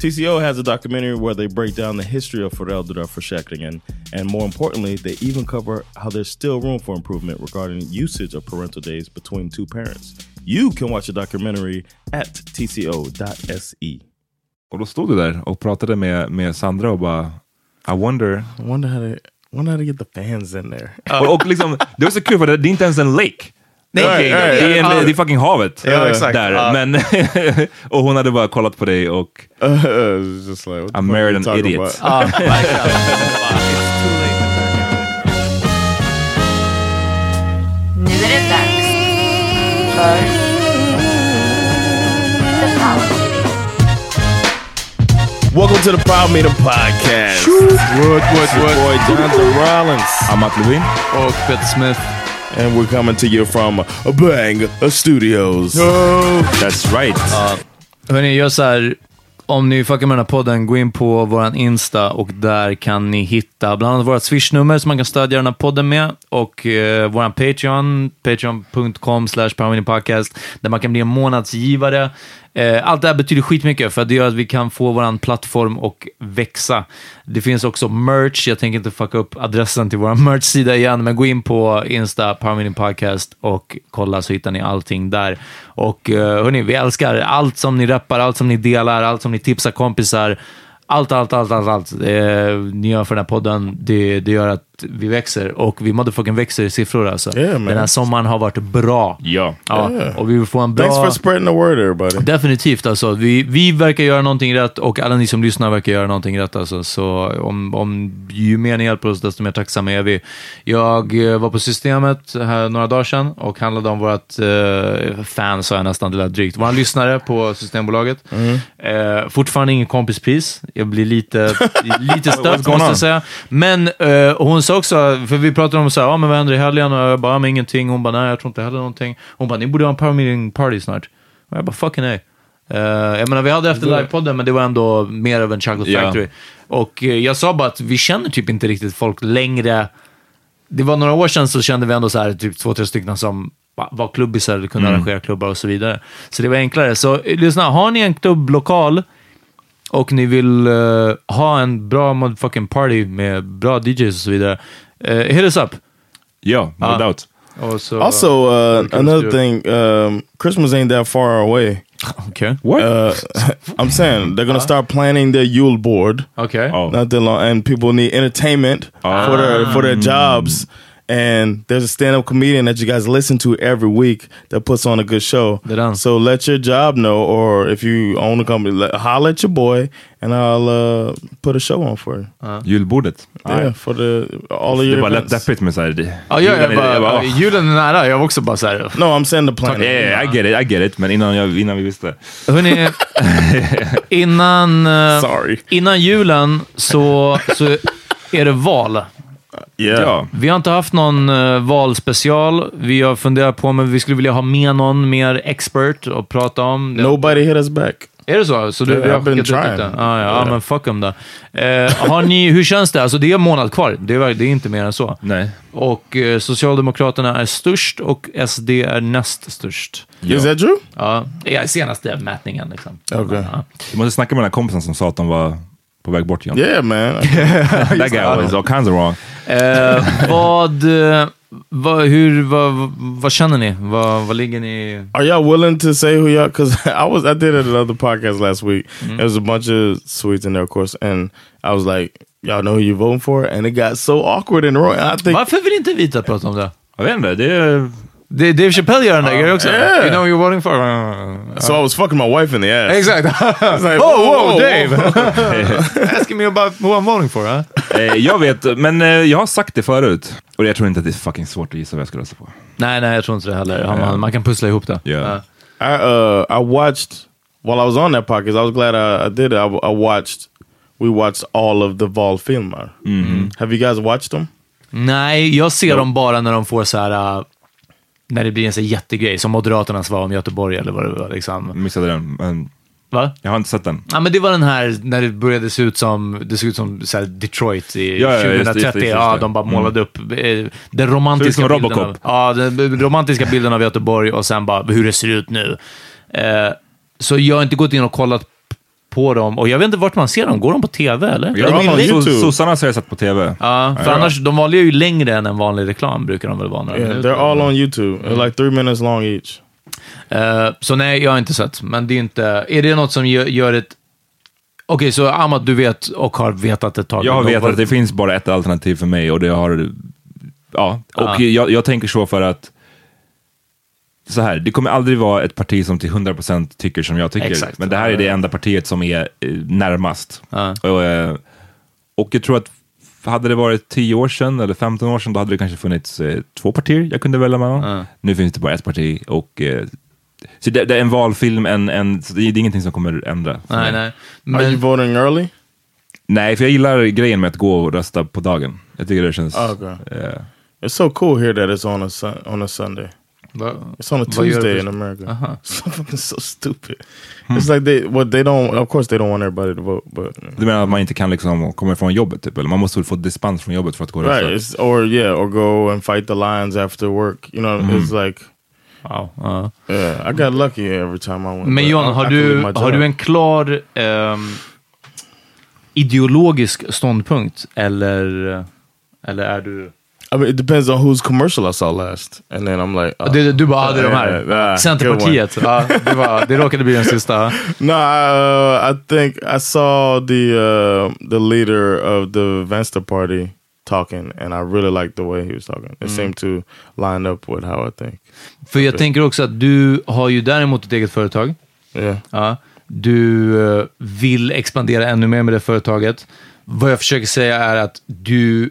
TCO has a documentary where they break down the history of föräldraförsäkringen and more importantly, they even cover how there's still room for improvement regarding usage of parental days between two parents. You can watch the documentary at tco.se. Och då stod du där och pratade med, med Sandra och bara I wonder. I wonder how to, wonder how to get the fans in there. Och, och liksom, det var så kul för det, det är inte ens en lake. Nej, är, nej, det, är ja. det är fucking havet Ja, exakt. där. Ja. Men, och hon hade bara kollat på dig och Uh, just like, what the I fuck married an idiot. Ja, late. Nu är det dags för The Power. Welcome to the Power Meter Podcast. What, what, It's your boy Jonathan Rollins. Amat Levin. Och Peter Smith. And we're coming to you from Bang Studios. That's right. Hörni, gör så här. Om ni fuckar med den här podden, gå in på våran Insta och där kan ni hitta bland annat vårt swishnummer som man kan stödja den här podden med och eh, våran Patreon, patreon.com slash podcast där man kan bli en månadsgivare. Eh, allt det här betyder skitmycket för att det gör att vi kan få vår plattform och växa. Det finns också merch, jag tänker inte fucka upp adressen till vår merch-sida igen, men gå in på Insta, Power Podcast och kolla så hittar ni allting där. Och eh, hörni, vi älskar allt som ni rappar, allt som ni delar, allt som ni tipsar kompisar. Allt, allt, allt, allt, allt eh, ni gör för den här podden, det, det gör att vi växer och vi motherfucking växer i siffror alltså. Yeah, man. den här sommaren har varit bra. Ja. Ja, och vi vill få en bra... Thanks for spreading the word everybody. Definitivt alltså. Vi, vi verkar göra någonting rätt och alla ni som lyssnar verkar göra någonting rätt alltså. Så om, om ju mer ni hjälper oss, desto mer tacksamma är vi. Jag eh, var på Systemet här några dagar sedan och handlade om vårt eh, fan, sa jag nästan, det lät drygt. Våra lyssnare på Systembolaget. Eh, fortfarande ingen kompispris. Jag blir lite, lite stött, måste jag säga. Men eh, hon sa också, för vi pratade om så här, ah, men vad händer i helgen? Och jag bara, ah, men ingenting. Hon bara, nej, jag tror inte heller någonting. Hon bara, ni borde ha en power meeting party snart. Och jag bara, fucking nej. Eh, jag menar, vi hade efter livepodden, men det var ändå mer av en Chocolate Ja. Factory. Och eh, jag sa bara att vi känner typ inte riktigt folk längre. Det var några år sedan så kände vi ändå så här, typ två, tre stycken som va- var klubbisar, eller kunde arrangera klubbar och så vidare. Så det var enklare. Så eh, lyssna, har ni en klubblokal och ni vill eh, ha en bra motherfucking party med bra DJs och så vidare, uh, hit us up. Ja, no Ah. doubt. Så, Also, uh, another thing, um, Christmas ain't that far away. Okej. What? Uh, I'm saying they're gonna start planning their Yule board. Okej. oh. Not that long, and people need entertainment for their for their jobs. And there's a stand-up comedian that you guys listen to every week that puts on a good show. Det. So let your job know, or if you own a company, let, holler at your boy, and I'll uh, put a show on for you. Julbordet. Yeah, for the all of Det your var lätt deppigt med såhär... det- Ja, jag, julen jag bara, bara, oh. julen är nära. Jag var också bara så här. No, I'm saying the planning. Yeah, I get it, I get it. Men innan, jag, innan vi visste. Hörrni, innan, eh, Sorry. innan julen så, så är det val. Yeah. Ja. Vi har inte haft någon uh, valspecial. Vi har funderat på om vi skulle vilja ha med någon mer expert och prata om. Det. Nobody hit us back. Är det så? Så du, Yeah, har I've been skickat ut trying. Ah, ja, ja, Yeah. men fuck dem då. Eh, har ni, hur känns det? Alltså det är en månad kvar. Det är, det är inte mer än så. Nej. Och eh, Socialdemokraterna är störst och SD är näst störst. Is that true? Ja, i senaste mätningen liksom. Okay. Ja. Du måste snacka med den här kompisen som sa att de var på väg bort igen. Yeah, man. That guy was all kinds of wrong. Eh, vad, eh, vad, hur, vad, vad känner ni? Vad, vad ligger ni... Are y'all willing to say who y'all? Because I was, I did it at another podcast last week. There was a bunch of Swedes in there, of course, and I was like, "Y'all know who you voting for?" And it got so awkward in the room. I think Varför vill inte Vita prata om det? Jag vet inte, det är... det Dave Chappelle gör den där grejen också. yeah. You know who you're voting for? so. I was fucking my wife in the ass. Exakt. Like, oh, whoa, whoa, whoa, Dave! Asking me about who I'm voting for, huh? Eh, jag vet, men eh, jag har sagt det förut. Och jag tror inte att det är fucking svårt att gissa vad jag ska rösta på. Nej, nej, jag tror inte det heller. Man, man kan pussla ihop det. Ja. I uh I watched while I was on that podcast. I was glad I, I did it. I, I watched. We watched all of the Val filmer. Have you guys watched them? Nej, jag ser dem bara när de får så här... äh, när det blir en så jättegrej, som Moderaternas var om Göteborg eller vad det var. Liksom. Missade den, men Va? jag har inte sett den. Ja, men det var den här när det började se ut som, det såg ut som så Detroit i Ja, ja, just det, 2030. just det, just Ja, det. de bara Mm. målade upp eh, den romantiska bilden. Av, ja, den romantiska bilden av Göteborg och sen bara hur det ser ut nu. Eh, så jag har inte gått in och kollat på dem och jag vet inte vart man ser dem. Går de på tv eller? Ja, on so- YouTube. Sossarna har jag sett på tv. Ja, för annars, de vanliga är ju längre än en vanlig reklam brukar de väl vara. några Yeah, minuter. they're all on YouTube. They're like three minutes long each. Eh, så nej, jag har inte sett. Men det är inte... Är det något som gör, gör ett... Okej, så Amat, du vet och har vetat ett tag. Jag har vetat var- att det finns bara ett alternativ för mig och det har... Ja, och Ja. jag, jag tänker så för att... Så här, det kommer aldrig vara ett parti som till 100% tycker som jag tycker. Exakt. Men det här är det enda partiet som är eh, närmast. Ja. Och, eh, och jag tror att hade det varit 10 år sedan eller 15 år sedan, då hade det kanske funnits eh, två partier jag kunde välja mellan. Ja. Nu finns det bara ett parti och... Eh, så det, det är en valfilm, en, en, så det är ingenting som kommer ändra. Nej, nej. Are you Men, voting early? Nej, för jag gillar grejen med att gå och rösta på dagen. Jag tycker det känns... Ah, okay. eh, It's so cool here that it's on a on a Sunday. Va- It's on a Tuesday in America. Aha. So fucking so stupid. It's like they what they don't. Of course, they don't want everybody to vote, but du menar att man inte kan liksom komma ifrån jobbet typ? Eller man måste få dispens från jobbet för att gå och right. rösta? Or yeah, or go and fight the lions after work. You know, it's like wow, ja. yeah. I got lucky every time I went. Men but I- John, I har leave du, my har du en klar ehm, ideologisk ståndpunkt? Eller, eller är du... I mean, it depends on whose commercial I saw last, and then I'm like, uh, Du, du bara hade de yeah, här. yeah, good one. Centerpartiet. Det, var, det råkade bli den sista. No, I, uh, I think I saw the uh, the leader of the Venstre party talking, and I really liked the way he was talking. It seemed to line up with how I think. För jag tänker också att du har ju däremot ett eget företag. Yeah. Ja. Du eh, vill expandera ännu mer med det företaget. Vad jag försöker säga är att du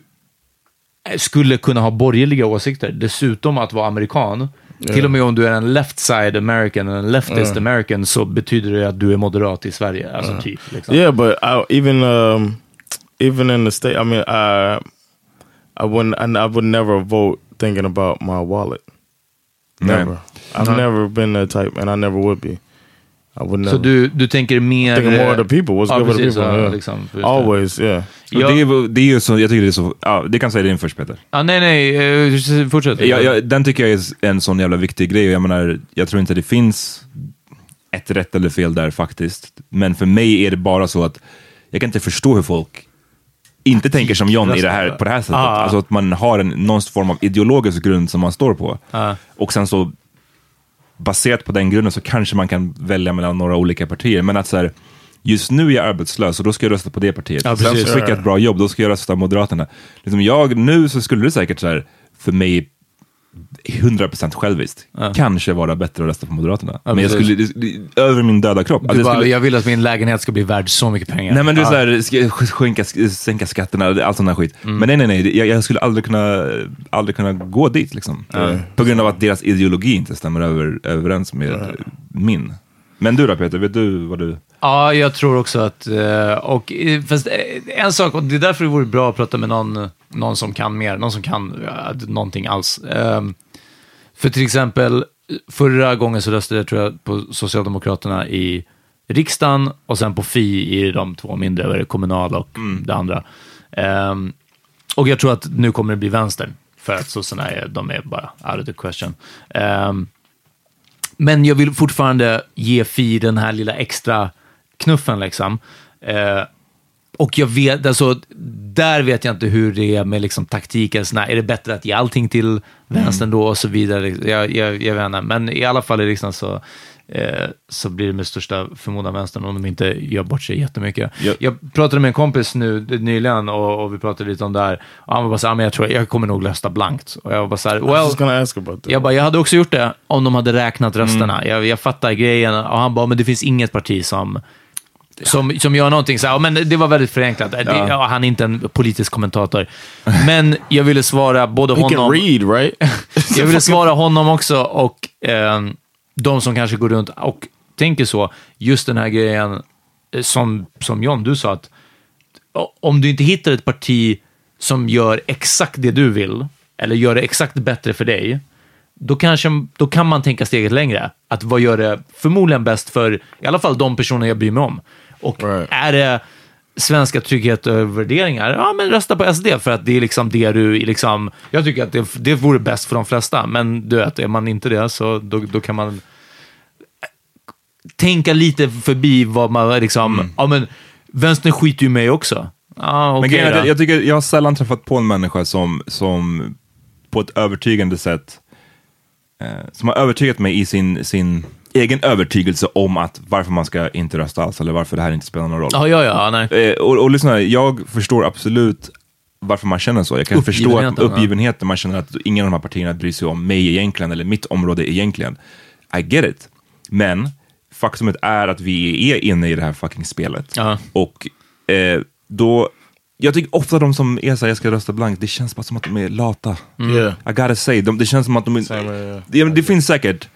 skulle kunna ha borgerliga åsikter. Dessutom att vara amerikan. Till och med om du är en left side American, en leftist American, så betyder det att du är moderat i Sverige. Alltså typ. Liksom. Yeah, but I, even um, even in the state, I mean, I I wouldn't, I, would never vote thinking about my wallet. Never. I've never been that type, and I never would be. Så du, du tänker mer... Thinking more of the people. What's ja, good for the precis, people? ja, yeah. liksom. Always, yeah. Ja. Det, är, det är ju så, jag tycker det är så, ja, det kan säga din först Peter. Ja, nej, nej, eh, fortsätt. Jag, jag, den tycker jag är en sån jävla viktig grej. och Jag menar, jag tror inte det finns ett rätt eller fel där faktiskt. Men för mig är det bara så att jag kan inte förstå hur folk inte tänker som John i det här, på det här sättet. Ah. Alltså att man har en, någon form av ideologisk grund som man står på. Ah. Och sen så baserat på den grunden så kanske man kan välja mellan några olika partier. Men att så här, just nu är jag arbetslös och då ska jag rösta på det partiet. Ja, Sen så fick jag ett bra jobb, då ska jag rösta på Moderaterna. Liksom jag, nu så skulle det säkert så här, för mig 100% själviskt, kanske vara bättre att rösta på Moderaterna. men jag skulle, det, det, över min döda kropp. Alltså, jag bara, skulle, jag vill att min lägenhet ska bli värd så mycket pengar. Nej men du Ja. jag skänka, sänka skatterna, allt sån här skit. Mm. Men nej nej nej, jag, jag skulle aldrig kunna, aldrig kunna gå dit liksom. På grund av att deras ideologi inte stämmer över, överens med min. Men du då Peter, vet du vad du... Ja, jag tror också att... eh, Och, eh, fast eh, en sak, och det är därför det vore bra att prata med någon, någon som kan mer, någon som kan ja, någonting alls. För till exempel, förra gången så röstade jag tror jag på Socialdemokraterna i riksdagen och sen på Fi i de två mindre, det, kommunala och det andra. Ehm, och jag tror att nu kommer det bli vänster, för att sossarna är, de är bara out of the question. Ehm, men jag vill fortfarande ge Fi den här lilla extra knuffen liksom. Eh, och jag vet, alltså, där vet jag inte hur det är med liksom, taktiken. Är det bättre att ge allting till vänstern då och så vidare? Jag, jag, jag vet inte. Men i alla fall i riksdagen så, eh, så blir det med största förmodan vänstern om de inte gör bort sig jättemycket. Ja. Jag pratade med en kompis nu nyligen och, och vi pratade lite om det här. Och han var bara så här, "Ah, men jag tror jag kommer nog rösta blankt. Och jag var bara så här, well, that. jag bara, jag hade också gjort det om de hade räknat rösterna. Jag, jag fattar grejen. Och han bara, men det finns inget parti som, som, som gör någonting. Så, här, ja, men det var väldigt förenklat. Det, ja, han är inte en politisk kommentator. Men jag ville svara både He can honom... read, right? Jag ville svara honom också och eh, de som kanske går runt och tänker så. Just den här grejen eh, som, som John, du sa att om du inte hittar ett parti som gör exakt det du vill, eller gör det exakt bättre för dig, då, kanske, då kan man tänka steget längre. Att vad gör det förmodligen bäst för i alla fall de personer jag bryr mig om. Och Right. är det svenska trygghet och värderingar, ja men rösta på SD för att det är liksom det du, liksom, jag tycker att det, det vore bäst för de flesta, men du vet, är man inte det så då, då kan man tänka lite förbi vad man liksom, ja men vänstern skiter ju mig också. Ja, Men okej grejen att jag, tycker, jag har sällan träffat på en människa som, som på ett övertygande sätt, eh, som har övertygat mig i sin, sin egen övertygelse om att varför man ska inte rösta alls, eller varför det här inte spelar någon roll. Ja, ja, ja, nej. Eh, och, och lyssna, jag förstår absolut varför man känner så. Jag kan förstå att Uppgivenheten, man känner att ingen av de här partierna bryr sig om mig egentligen, eller mitt område egentligen. I get it. Men faktumet är att vi är inne i det här fucking spelet. Ja. Och eh, då, jag tycker ofta de som är såhär, jag ska rösta blankt, det känns bara som att de är lata. Yeah. I gotta say, de, det känns som att de Samma, ja. det, det finns säkert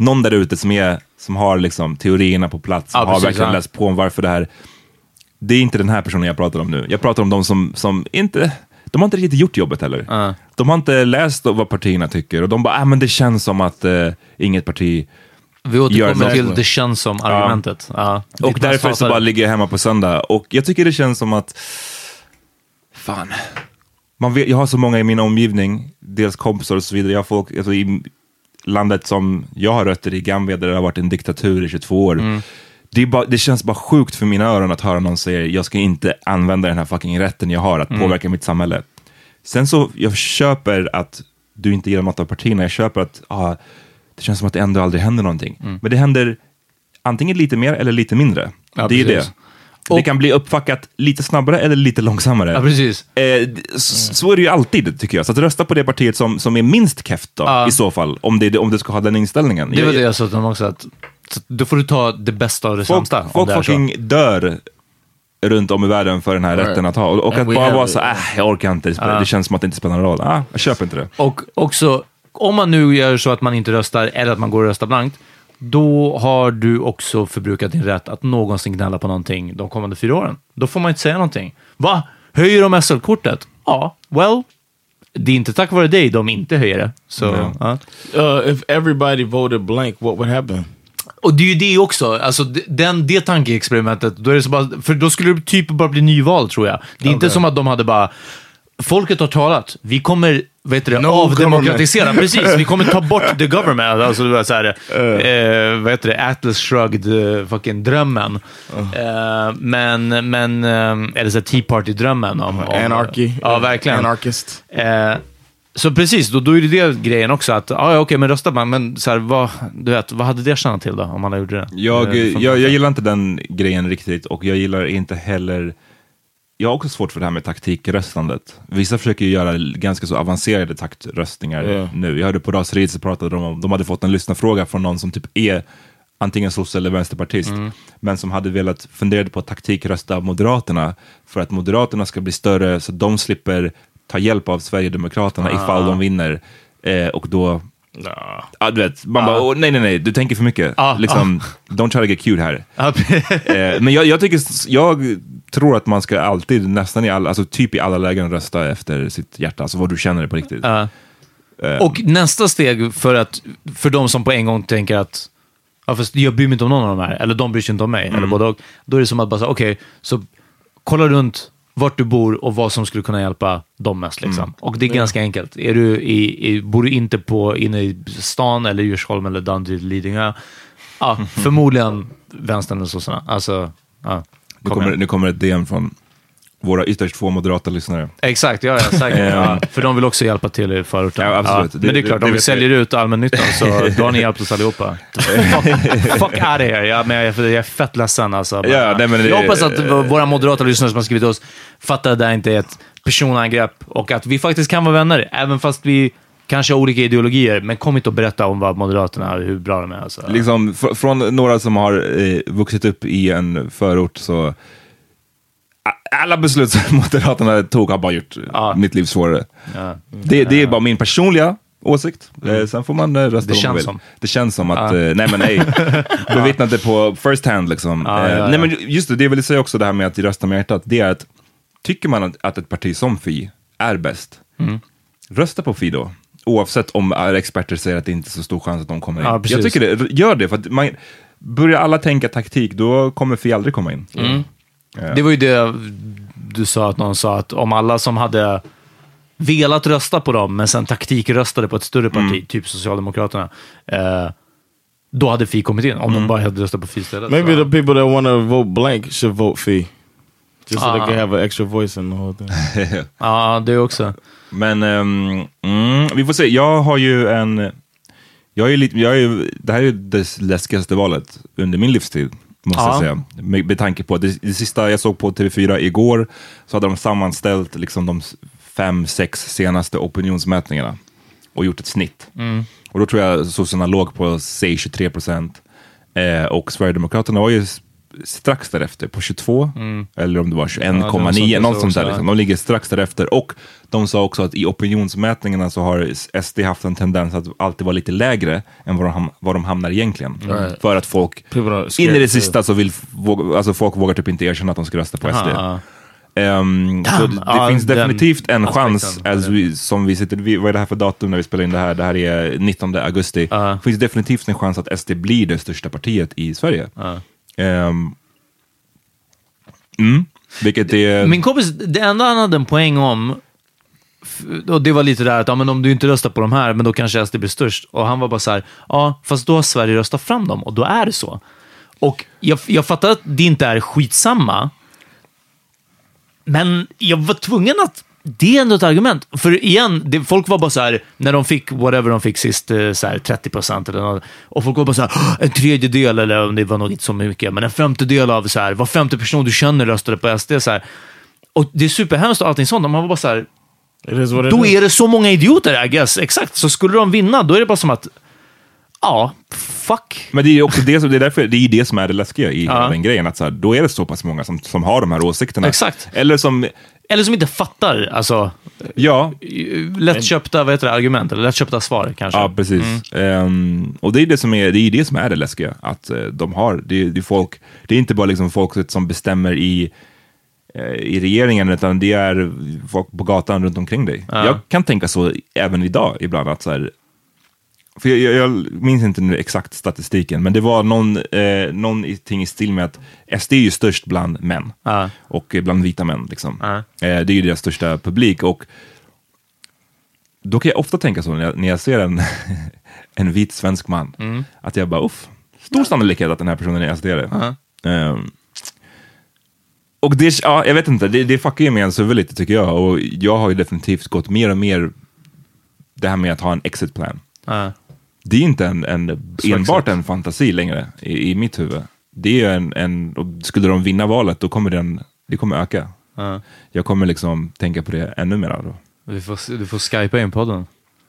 någon där ute som, är, som har liksom teorierna på plats, som Ja, har precis, verkligen ja. läst på om varför det här... Det är inte den här personen jag pratar om nu. Jag pratar om de som, som inte... De har inte riktigt gjort jobbet heller. Ja. De har inte läst vad partierna tycker och de bara, ah, men det känns som att eh, inget parti... Vi återkommer till det känns som argumentet. Ja. Och därför så bara ligger jag hemma på söndag. Och jag tycker det känns som att... Fan. Man vet, jag har så många i min omgivning, dels kompisar och så vidare. Jag har folk alltså, i landet som jag har rötter i, Gambia, där det har varit en diktatur i 22 år. Mm. Det, bara, det känns bara sjukt för mina öron att höra någon säga jag ska inte använda den här fucking rätten jag har att Mm. påverka mitt samhälle. Sen så, jag köper att du inte gillar något av partierna. Jag köper att ah, det känns som att det ändå aldrig händer någonting. Men det händer antingen lite mer eller lite mindre. Mm. Ja, det är precis. det. Det Och- kan bli uppfackat lite snabbare eller lite långsammare. Ja, precis. Eh, så är det ju alltid, tycker jag. Så att rösta på det partiet som, som är minst keft då, Ja. i så fall. Om, det, om du ska ha den inställningen. Det var det jag sa till dem också, att då får du ta det bästa av det Folk, sämsta. folk det fucking dör runt om i världen för den här Right. rätten att ha. Och, och att bara have vara så äh, jag orkar inte, det, det känns som att det inte spelar någon roll. Ah, jag köper inte det. Och också, om man nu gör så att man inte röstar eller att man går och röstar blankt, då har du också förbrukat din rätt att någonsin gnälla på någonting de kommande fyra åren. Då får man inte säga någonting. Va? Höjer de SL-kortet? Ja, well, det är inte tack vare dig de inte höjer det. Så, Ja. ja. Uh, if everybody voted blank, what would happen? Och det är ju det också, alltså den, det tankeexperimentet, då är det så bara, för då skulle det typ bara bli nyval tror jag. Det är inte som att de hade bara, folket har talat, vi kommer vet du, No avdemokratisera, precis, vi kommer ta bort the government, alltså det var så här, eh, vad heter det, Atlas shrugged eh, fucking drömmen. Eh, men, men, eh, eller så här Tea Party-drömmen om, om... Anarchy. Ja, verkligen. Anarchist. Eh, så precis, då, då är det det grejen också, att ah, ja, okej, men röstar man, men så här, vad, du vet, vad hade det tjänat till då, om man hade gjort det? Jag, Eh, jag, jag gillar inte den grejen riktigt och jag gillar inte heller jag har också svårt för det här med taktikröstandet. Vissa försöker ju göra ganska så avancerade taktröstningar Ja. nu. Jag hörde på Raseriet så pratade de om, de hade fått en lyssnarfråga från någon som typ är antingen sosse eller vänsterpartist, men som hade velat fundera på att taktikrösta Moderaterna för att Moderaterna ska bli större så att de slipper ta hjälp av Sverigedemokraterna ifall de vinner. Eh, och då Ja, du vet, man bara, "Åh, nej, nej, nej, du tänker för mycket. Ah, liksom, Don't try to get cute här. Eh, men jag, jag, tycker, jag tror att man ska alltid, nästan i alla, alltså typ i alla lägen rösta efter sitt hjärta, alltså vad du känner på riktigt. Ja. Eh, Och nästa steg för, att, för de som på en gång tänker att ja, fast jag bryr mig inte om någon av de här, eller de bryr sig inte om mig, Mm. eller både och. Då är det som att bara säga, okej, så kolla runt vart du bor och vad som skulle kunna hjälpa dem mest. Liksom. Mm. Och det är ganska enkelt. Är du i, i, bor du inte på, inne i stan, eller Djursholm, eller Danderyd, Lidingö, ja, förmodligen vänstern eller sossarna. Alltså, ja, nu, kom kommer, nu kommer ett DM från våra ytterst få moderata lyssnare. Exakt, ja, ja säkert. ja, för de vill också hjälpa till i förorten. Ja, absolut. Det- men det är klart, det om vi säljer ut allmännyttan så då har ni hjälpt oss allihopa. fuck, fuck out of here. Ja, men jag, jag är fett ledsen alltså. Ja, nej, men det- jag hoppas att våra moderata lyssnare som har skrivit oss fattar att det här inte är ett personangrepp och att vi faktiskt kan vara vänner, även fast vi kanske har olika ideologier. Men kom inte och berätta om vad Moderaterna, hur bra de är. Alltså. Liksom, fr- från några som har eh, vuxit upp i en förort så alla beslut som Moderaterna tog har bara gjort Ja. mitt liv svårare. Ja. Det, det är bara min personliga åsikt. Eh, sen får man eh, rösta Mm. Det vad man vill. som. Det känns som att, eh, nej men nej, bevittnat det på first hand liksom. Ja, ja, Nej ja. men just det, det jag vill säga också det här med att rösta med hjärtat, det är att tycker man att, ett parti som Fi är bäst, Mm. rösta på Fi då. Oavsett om experter säger att det inte är så stor chans att de kommer in. Ja, jag tycker det, gör det, för att man, börjar alla tänka taktik, då kommer Fi aldrig komma in. Mm. Det var ju det du sa, att någon sa att om alla som hade velat rösta på dem, men sen taktikröstade på ett större parti, Mm. typ Socialdemokraterna, eh, då hade Fi kommit in. Om Mm. de bara hade röstat på Fi istället. Maybe så. the people that want to vote blank should vote fee. Just so they Ah. can have an extra voice in the whole thing. Ja, det också. Men ehm, mm, vi får se. Jag har ju en... Jag är lite, jag är, det här är det läskigaste valet under min livstid, måste Ja. jag säga. Med, med tanke på det, det sista jag såg på TV4 igår, så hade de sammanställt liksom de fem, sex senaste opinionsmätningarna och gjort ett snitt. Och då tror jag sossarna låg på, säg 23 procent. Eh, och Sverigedemokraterna var ju strax därefter, på 22. Eller om det var Ja, det var 21,9, sånt något sånt där. Liksom. De ligger strax därefter. Och de sa också att i opinionsmätningarna så har SD haft en tendens att alltid vara lite lägre än vad de, ham- vad de hamnar egentligen. För att folk, in i det sista så vill våga, alltså folk vågar typ inte erkänna att de ska rösta på SD. Aha. Ehm, så det, Ja, finns definitivt en chans, as vi, som vi sitter, vi, vad är det här för datum när vi spelar in det här? Det här är 19 augusti. Ja. Det finns definitivt en chans att SD blir det största partiet i Sverige. Um, mm, vilket är... Min kompis, det enda han hade en poäng om, och det var lite där att ja, men om du inte röstar på de här, men då kanske SD blir störst. Och han var bara så här, ja, fast då har Sverige röstat fram dem och då är det så. Och jag, jag fattar att det inte är skitsamma, men jag var tvungen att det är ändå ett argument. För igen, det, folk var bara så här, när de fick whatever de fick sist, eh, så här 30 procent eller något, och folk var bara så här, "Åh, en tredjedel, eller om det var nog inte så mycket, men en femtedel av så här, var femte person du känner röstade på SD. Så här. Och det är superhemskt och allting sånt. Man var bara så här, då är det så många idioter, I guess. Exakt. Så skulle de vinna, då är det bara som att, ja, fuck. Men det är också det, som- det är därför det är det som är det läskiga i Ja. hela den grejen. Att så här, då är det så pass många som, som har de här åsikterna. Exakt. Eller som, Eller som inte fattar, alltså, ja, lättköpta vad heter det, argument, eller lättköpta svar kanske. Ja, precis. Ehm, och det är det som är det, är det som är det läskiga. Att eh, de har, det, det är folk, det är inte bara liksom folket som bestämmer i, eh, i regeringen, utan det är folk på gatan runt omkring dig. Jag kan tänka så även idag ibland, att så här, för jag, jag, jag minns inte nu exakt statistiken, men det var någon, eh, någonting i stil med att SD är ju störst bland män. Ja. Och eh, bland vita män. Liksom. Ja. Eh, det är ju deras största publik. Och då kan jag ofta tänka så när jag, när jag ser en, en vit svensk man, Mm. att jag bara, uff, stor sannolikhet att den här personen är SD-are. Ehm, och det, ja, jag vet inte, det, det fuckar ju med ens huvud lite tycker jag. Och jag har ju definitivt gått mer och mer det här med att ha en exit plan. Det är inte en, en, enbart en fantasi längre i, i mitt huvud. Det är en, en, skulle de vinna valet, då kommer den, det kommer öka. Ja. Jag kommer liksom tänka på det ännu mer då. Du får, du får skypa in podden.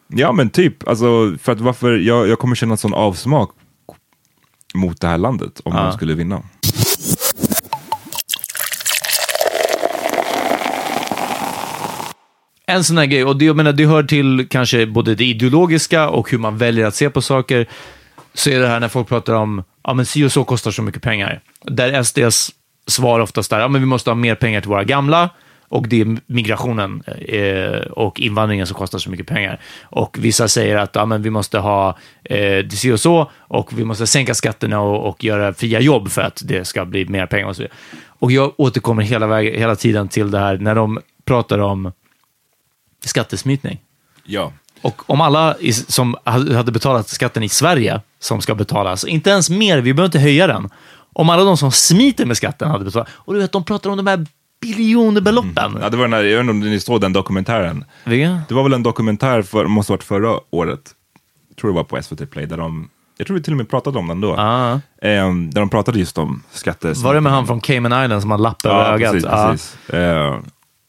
Ja men typ, alltså, för att varför, jag, jag kommer känna sån avsmak mot det här landet om Ja. de skulle vinna. En sån här grej, och det, jag menar, det hör till kanske både det ideologiska och hur man väljer att se på saker, så är det här när folk pratar om, ja men si och så kostar så mycket pengar. Där SDs svar oftast är, ja men vi måste ha mer pengar till våra gamla, och det är migrationen eh, och invandringen som kostar så mycket pengar. Och vissa säger att ja, men vi måste ha eh, det si och så, och vi måste sänka skatterna och, och göra fria jobb för att det ska bli mer pengar och så vidare. Och jag återkommer hela, vägen, hela tiden till det här när de pratar om skattesmitning. Ja. Och om alla i, som ha- hade betalat skatten i Sverige, som ska betalas, inte ens mer, vi behöver inte höja den. Om alla de som smiter med skatten hade betalat, och du vet, de pratar om de här biljonbeloppen. Ja, det var den här, jag vet inte om ni såg den dokumentären. Vilka? Det var väl en dokumentär, för, måste ha varit förra året, jag tror det var på SVT Play, där de, jag tror vi till och med pratade om den då. Ah. Ehm, där de pratade just om skatte... Var det med han från Cayman Islands som har lapp över Ja, ögat? precis. Ja. precis. Eh,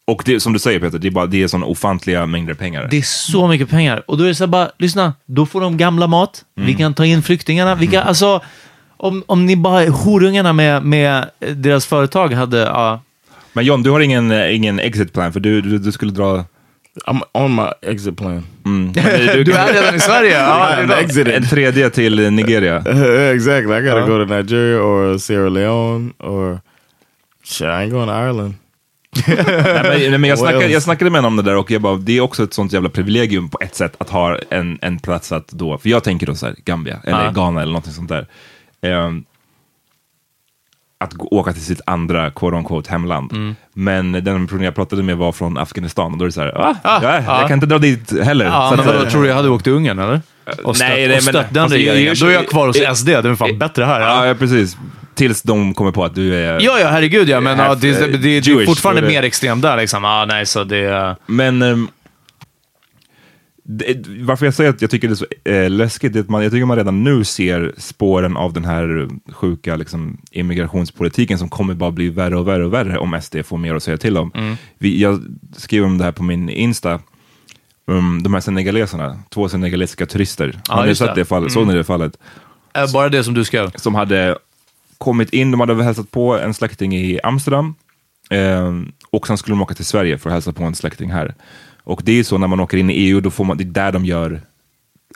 och det, som du säger Peter, det är, bara, det är sådana ofantliga mängder pengar. Det är så mycket pengar. Och då är det så här bara, lyssna, då får de gamla mat, Mm. vi kan ta in flyktingarna, vi kan, alltså, om, om ni bara, horungarna med, med deras företag hade, ja, Men John, du har ingen, eh, ingen exit plan, för du, du, du skulle dra... I'm on my exit plan. Mm. du är redan i Sverige. Ja. En tredje till Nigeria. exactly. I gotta go to Nigeria or Sierra Leone or shit. I ain't going to Ireland. Nej, men, nej, men jag, snackade, jag snackade med honom om det där och jag bara, det är också ett sånt jävla privilegium på ett sätt att ha en, en plats att då, för jag tänker då så här, Gambia eller Ja. Ghana eller något sånt där. Ehm, att gå, åka till sitt andra quote on quote hemland. Mm. Men den personen jag pratade med var från Afghanistan och då är det så här, ah, Ah, jag, ja. jag kan inte dra dit heller. Ja, Så men vadå, tror du jag hade åkt till Ungern eller? Och stött, nej, nej, och men- stött den alltså, regeringen. jag- Då är jag kvar hos SD, det är fan bättre här. Ja, ja, precis. Tills de kommer på att du är... ja, ja herregud ja, men ja, det, det, eh, det, det är Jewish, fortfarande är det- mer extremt där liksom. Ah, nej, så det... Men ehm, det, varför jag säger att jag tycker det är så eh, läskigt, är att man, jag tycker man redan nu ser spåren av den här sjuka liksom, immigrationspolitiken som kommer bara bli värre och värre och värre om SD får mer att säga till om. Mm. Vi, jag skrev om det här på min Insta, um, de här senegaleserna, två senegalesiska turister. Ja, Har ni sett det. det fallet? Såg ni det fallet? Bara det som du skrev. som hade kommit in, de hade hälsat på en släkting i Amsterdam eh, och sen skulle de åka till Sverige för att hälsa på en släkting här. Och det är så när man åker in i EU, då får man, det är där de gör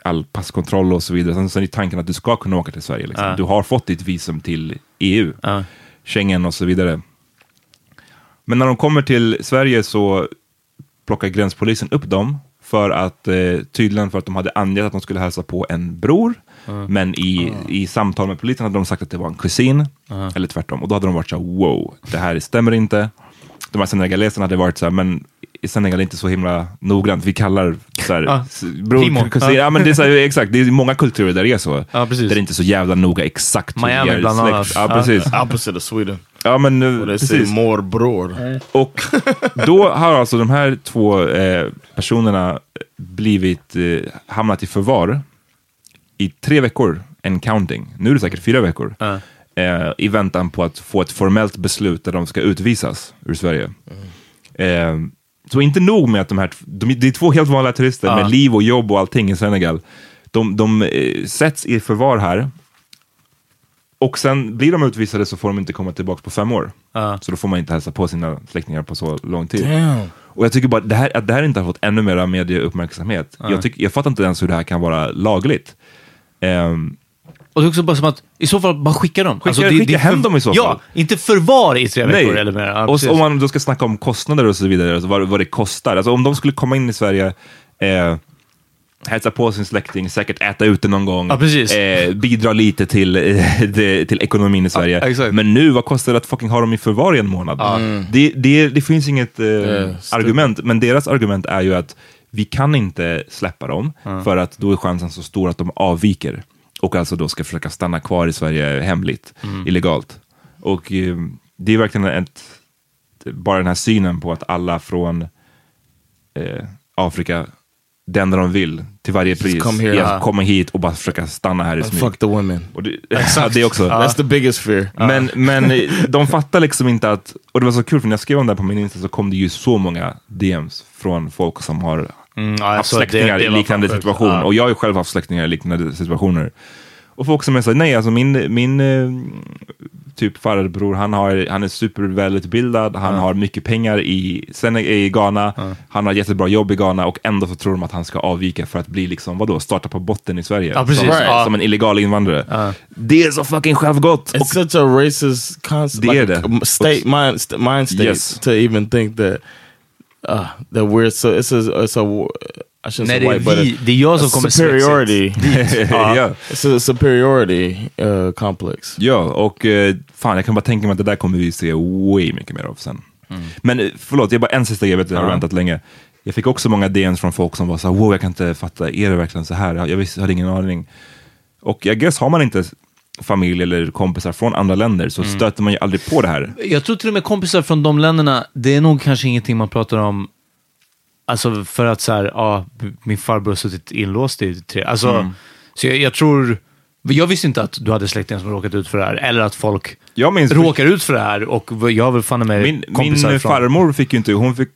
all passkontroll och så vidare. Sen, sen är tanken att du ska kunna åka till Sverige. Liksom. Ja. Du har fått ditt visum till EU, Ja. Schengen och så vidare. Men när de kommer till Sverige så plockar gränspolisen upp dem för att, eh, tydligen för att de hade angett att de skulle hälsa på en bror. Men i, i samtal med polisen hade de sagt att det var en kusin. Eller tvärtom. Och då hade de varit så här, wow, det här stämmer inte. De här senegaleserna hade varit så här, men i Senegal är det inte så himla noggrant. Vi kallar så här, s- bror, kusin. Ja. Ja. men det är så här, exakt, det är många kulturer där det är så. Precis. Där det är inte så jävla noga exakt. hur Miami är bland annat. Ja, precis. Opposite of Sweden. Ja, men say precis. more bror. Och då har alltså de här två eh, personerna blivit, eh, hamnat i förvar i tre veckor, en counting. Nu är det säkert fyra veckor. Ja. Eh, I väntan på att få ett formellt beslut där de ska utvisas ur Sverige. Eh, så inte nog med att de här, de, det är två helt vanliga turister Ja. med liv och jobb och allting i Senegal. De, de eh, sätts i förvar här. Och sen blir de utvisade så får de inte komma tillbaka på fem år. Ja. Så då får man inte hälsa på sina släktingar på så lång tid. Damn. Och jag tycker bara det här, att det här inte har fått ännu mera medieuppmärksamhet. Jag, tycker, jag fattar inte ens hur det här kan vara lagligt. Ehm, Och det är också bara som att, i så fall, bara skicka dem. Alltså, Skicka- skicka hem dem i så fall. Ja, inte förvar i tre veckor eller mer. Ja, och precis. så, om man då ska snacka om kostnader och så vidare, alltså vad, vad det kostar. Alltså om de skulle komma in i Sverige, eh, hälsa på sin släkting, säkert äta ute någon gång, Ja, precis. Eh, bidra lite till, eh, det, till ekonomin i Sverige. Exakt. Men nu, vad kostar det att fucking ha dem i förvar i en månad? Det, det, det finns inget eh, argument, men deras argument är ju att vi kan inte släppa dem, för att då är chansen så stor att de avviker och alltså då ska försöka stanna kvar i Sverige hemligt, illegalt. Och eh, det är verkligen ett, bara den här synen på att alla från eh, Afrika, enda de vill till varje pris come here. är att komma hit och bara försöka stanna här i smyg. Fuck the women. Och det, ja, det också. That's the biggest fear. Men, men eh, de fattar liksom inte att, och det var så kul för när jag skrev om det här på min Insta så kom det ju så många DMs från folk som har Mm, ja, haft alltså, släktingar det- det i liknande fan sjukt. situation. Ja. Och jag har ju själv haft släktingar i liknande situationer. Och folk som är så nej alltså min, min eh, typ farbror, han, har, han är supervälutbildad, han har mycket pengar i, sen i Ghana, han har jättebra jobb i Ghana och ändå så tror de att han ska avvika för att bli liksom, vadå, starta på botten i Sverige. Ja, precis. Som, Ja. som en illegal invandrare. Det är så fucking självgott! It's Och, such a racist concept, Det är like det. state mind, mind state Yes. to even think that uh, that we're so. It's a it's a I shouldn't Nej, say det är white, but vi- det är jag som kommer superiority. ja. It's a superiority uh, complex. Ja, och eh, fan jag kan bara tänka mig att det där kommer vi se way mycket mer av sen. Men eh, förlåt, jag bara en sista grej, jag vet jag har väntat länge. Jag fick också många DMs från folk som var så här, wow jag kan inte fatta, är det verkligen så här? Jag visste, hade ingen aning. Och jag guess har man inte familj eller kompisar från andra länder så stöter man ju aldrig på det här. Jag tror till och med kompisar från de länderna, det är nog kanske ingenting man pratar om Alltså för att så här, ja, min farbror har suttit inlåst i tre... Alltså, Mm. så jag, jag tror... Jag visste inte att du hade släktingar som råkat ut för det här, eller att folk råkar ut för det här och jag har väl fan med min, kompisar min från... farmor fick ju inte, hon fick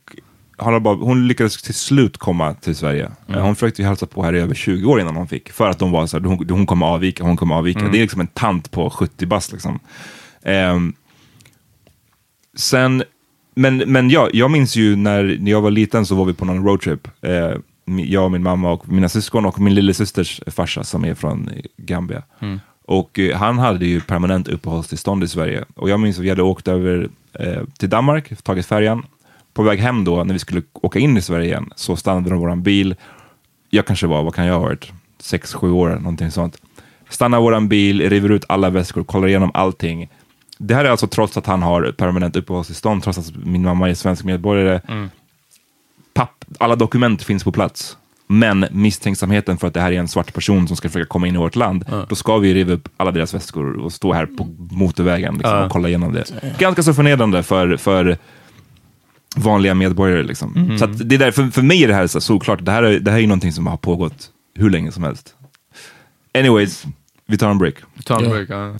hon, bara, hon lyckades till slut komma till Sverige. Eh, Hon försökte ju hälsa på här i över 20 år innan hon fick. För att de var så här, hon, hon kommer avvika, hon kommer avvika. Det är liksom en tant på 70 bast liksom. Ehm, sen, men, men ja, jag minns ju när, när jag var liten så var vi på någon roadtrip. Mi- jag och min mamma och mina syskon och min lillasysters farsa som är från Gambia. Och eh, han hade ju permanent uppehållstillstånd i Sverige. Och jag minns att vi hade åkt över eh, till Danmark, tagit färjan. På väg hem då, när vi skulle åka in i Sverige igen, så stannade de våran bil. Jag kanske var, vad kan jag ha varit, sex, sju år, någonting sånt. Stannar våran bil, river ut alla väskor, kollar igenom allting. Det här är alltså trots att han har permanent uppehållstillstånd, trots att min mamma är svensk medborgare. Papp, alla dokument finns på plats. Men misstänksamheten för att det här är en svart person som ska försöka komma in i vårt land, då ska vi riva upp alla deras väskor och stå här på motorvägen liksom, och kolla igenom det. Ganska så förnedrande för, för vanliga medborgare. Liksom. Så att det är där, för, för mig är det här så såklart, det här, är, det här är någonting som har pågått hur länge som helst. Anyways, vi tar en break. Ta en break, ja.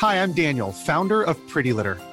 Hi, I'm Daniel, founder of Pretty Litter.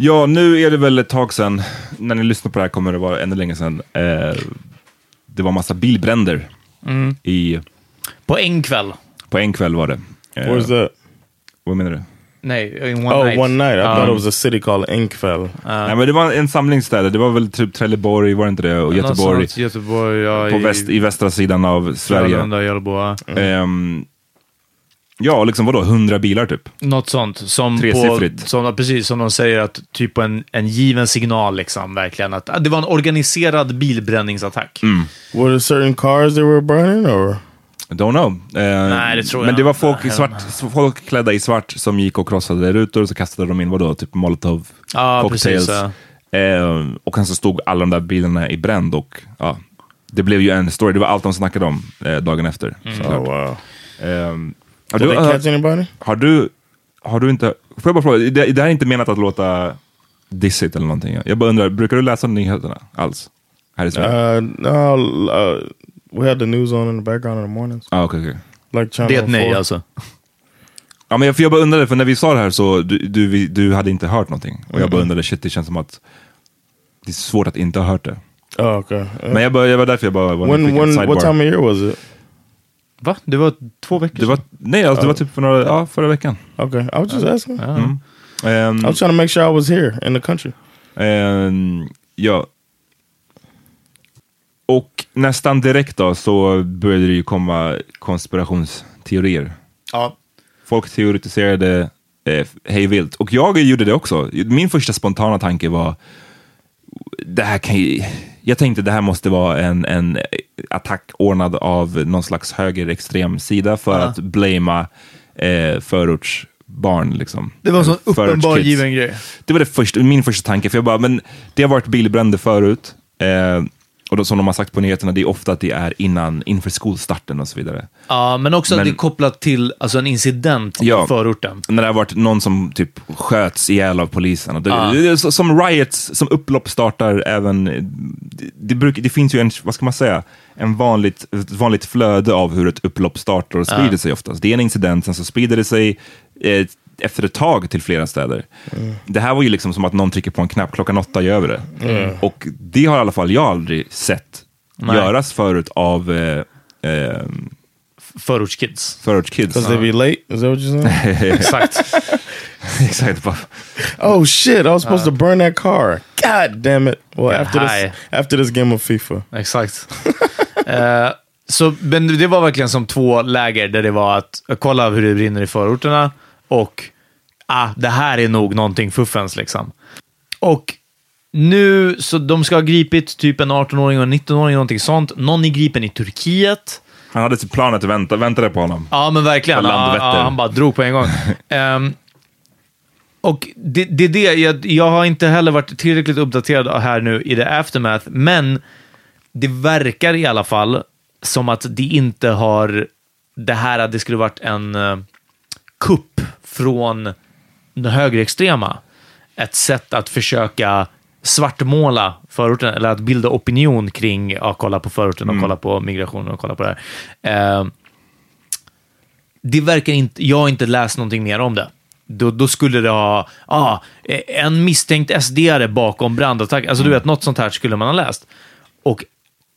Ja, nu är det väl ett tag sedan, när ni lyssnar på det här kommer det vara ännu länge sedan, eh, det var massa bilbränder i, På en kväll. på en kväll var det. Eh, Where's that? Vad menar du? Nej, in one oh, night. one night. I Ja. thought it was a city called Inkfell. Nej, men det var en samling städer. Det var väl typ Trelleborg, var det inte det? Och Göteborg. Göteborg, ja, På i väst, i västra sidan av Sverige. Frölunda, Hjällbo. Ehm, ja, liksom vadå? 100 bilar typ? Något sånt. Som på, Tresiffrigt. som, precis som de säger, att typ på en, en given signal, liksom, verkligen. Att, att det var en organiserad bilbränningsattack. Mm. Were there certain cars they were burning or? Don't know. Ehm, Nej, det tror jag men det var folk, i Jag svart, folk klädda i svart som gick och krossade rutor och så kastade de in vadå? Typ molotov Ja, cocktails. precis. ja. Ehm, och sen så stod alla de där bilarna i bränd och ja, det blev ju en story. Det var allt de snackade om eh, dagen efter. såklart. Oh wow. Har, du, they har, catch anybody? har du, har du inte, får jag bara fråga, det, det här är inte menat att låta dissigt eller någonting. Jag bara undrar, brukar du läsa nyheterna alls? Här i Sverige? Uh, no, uh, we had the news on in the background in the mornings. ah, okej, okej. Like Channel Det är ett nej 4. alltså. Ja, men jag, för jag bara undrade, för när vi sa det här så du, du, du hade inte hört någonting. Och jag bara undrade, shit det känns som att det är svårt att inte ha hört det. Oh, okay. Uh, Men jag, bara, jag var därför jag bara when, when, what time of year was it? Va? Det var två veckor Det var, nej, alltså, det var typ för några, ja, förra veckan. Okay, I was just asking. Ehm, I was trying to make sure I was here in the country. ehm, ja. Och nästan direkt då så började det ju komma konspirationsteorier. Ja. Folk teoretiserade eh, hej vilt. Och jag gjorde det också. Min första spontana tanke var, det här kan ju, jag tänkte det här måste vara en, en attack ordnad av någon slags högerextrem sida för att blamea eh, förortsbarn. Liksom. Det var en sån Förortskids. uppenbar given grej. Det var det första, min första tanke, för jag bara, men det har varit bilbränder förut. Eh, och då, som de har sagt på nyheterna, det är ofta att det är innan, inför skolstarten och så vidare. Ja, men också Men- att det är kopplat till alltså, en incident Ja. i förorten. När det har varit någon som typ sköts ihjäl av polisen. Det, Ja. det så- som riots, som upplopp startar även... Det, det, brukar, det finns ju en, vad ska man säga, en vanligt, ett vanligt flöde av hur ett upplopp startar och sprider Ja. sig oftast. Det är en incident, sen så sprider det sig eh, efter ett tag till flera städer. Det här var ju liksom som att någon trycker på en knapp, klockan åtta gör vi det. Och det har i alla fall jag aldrig sett Nej. göras förut av eh, eh, Förortskids. förortskids. Because they be late? Is that what you're saying? Exakt. Exakt. oh shit! I was supposed to burn that car. God damn it! Well, Get after this, after this game of FIFA. Exakt. Eh, så, men det var verkligen som två läger där det var att kolla hur det brinner i förorterna och ah, det här är nog någonting fuffens liksom. Och nu, så de ska ha gripit typ en 18-åring och en 19-åring, någonting sånt. Någon är gripen i Turkiet. Han hade sitt plan att vänta, väntade på honom. Ja, men verkligen. Ja, ja, han bara drog på en gång. Ehm, och det, det är det, jag, jag har inte heller varit tillräckligt uppdaterad här nu i the aftermath, men det verkar i alla fall som att det inte har, det här att det skulle varit en uh, kupp från den högerextrema. Ett sätt att försöka svartmåla förorten, eller att bilda opinion kring, ja, kolla på förorten och kolla på migration och kolla på det här. Ehm, det verkar inte, jag har inte läst någonting mer om det. Då, då skulle det ha, ah, en misstänkt SD-are bakom brandattack. Alltså du vet, något sånt här skulle man ha läst. Och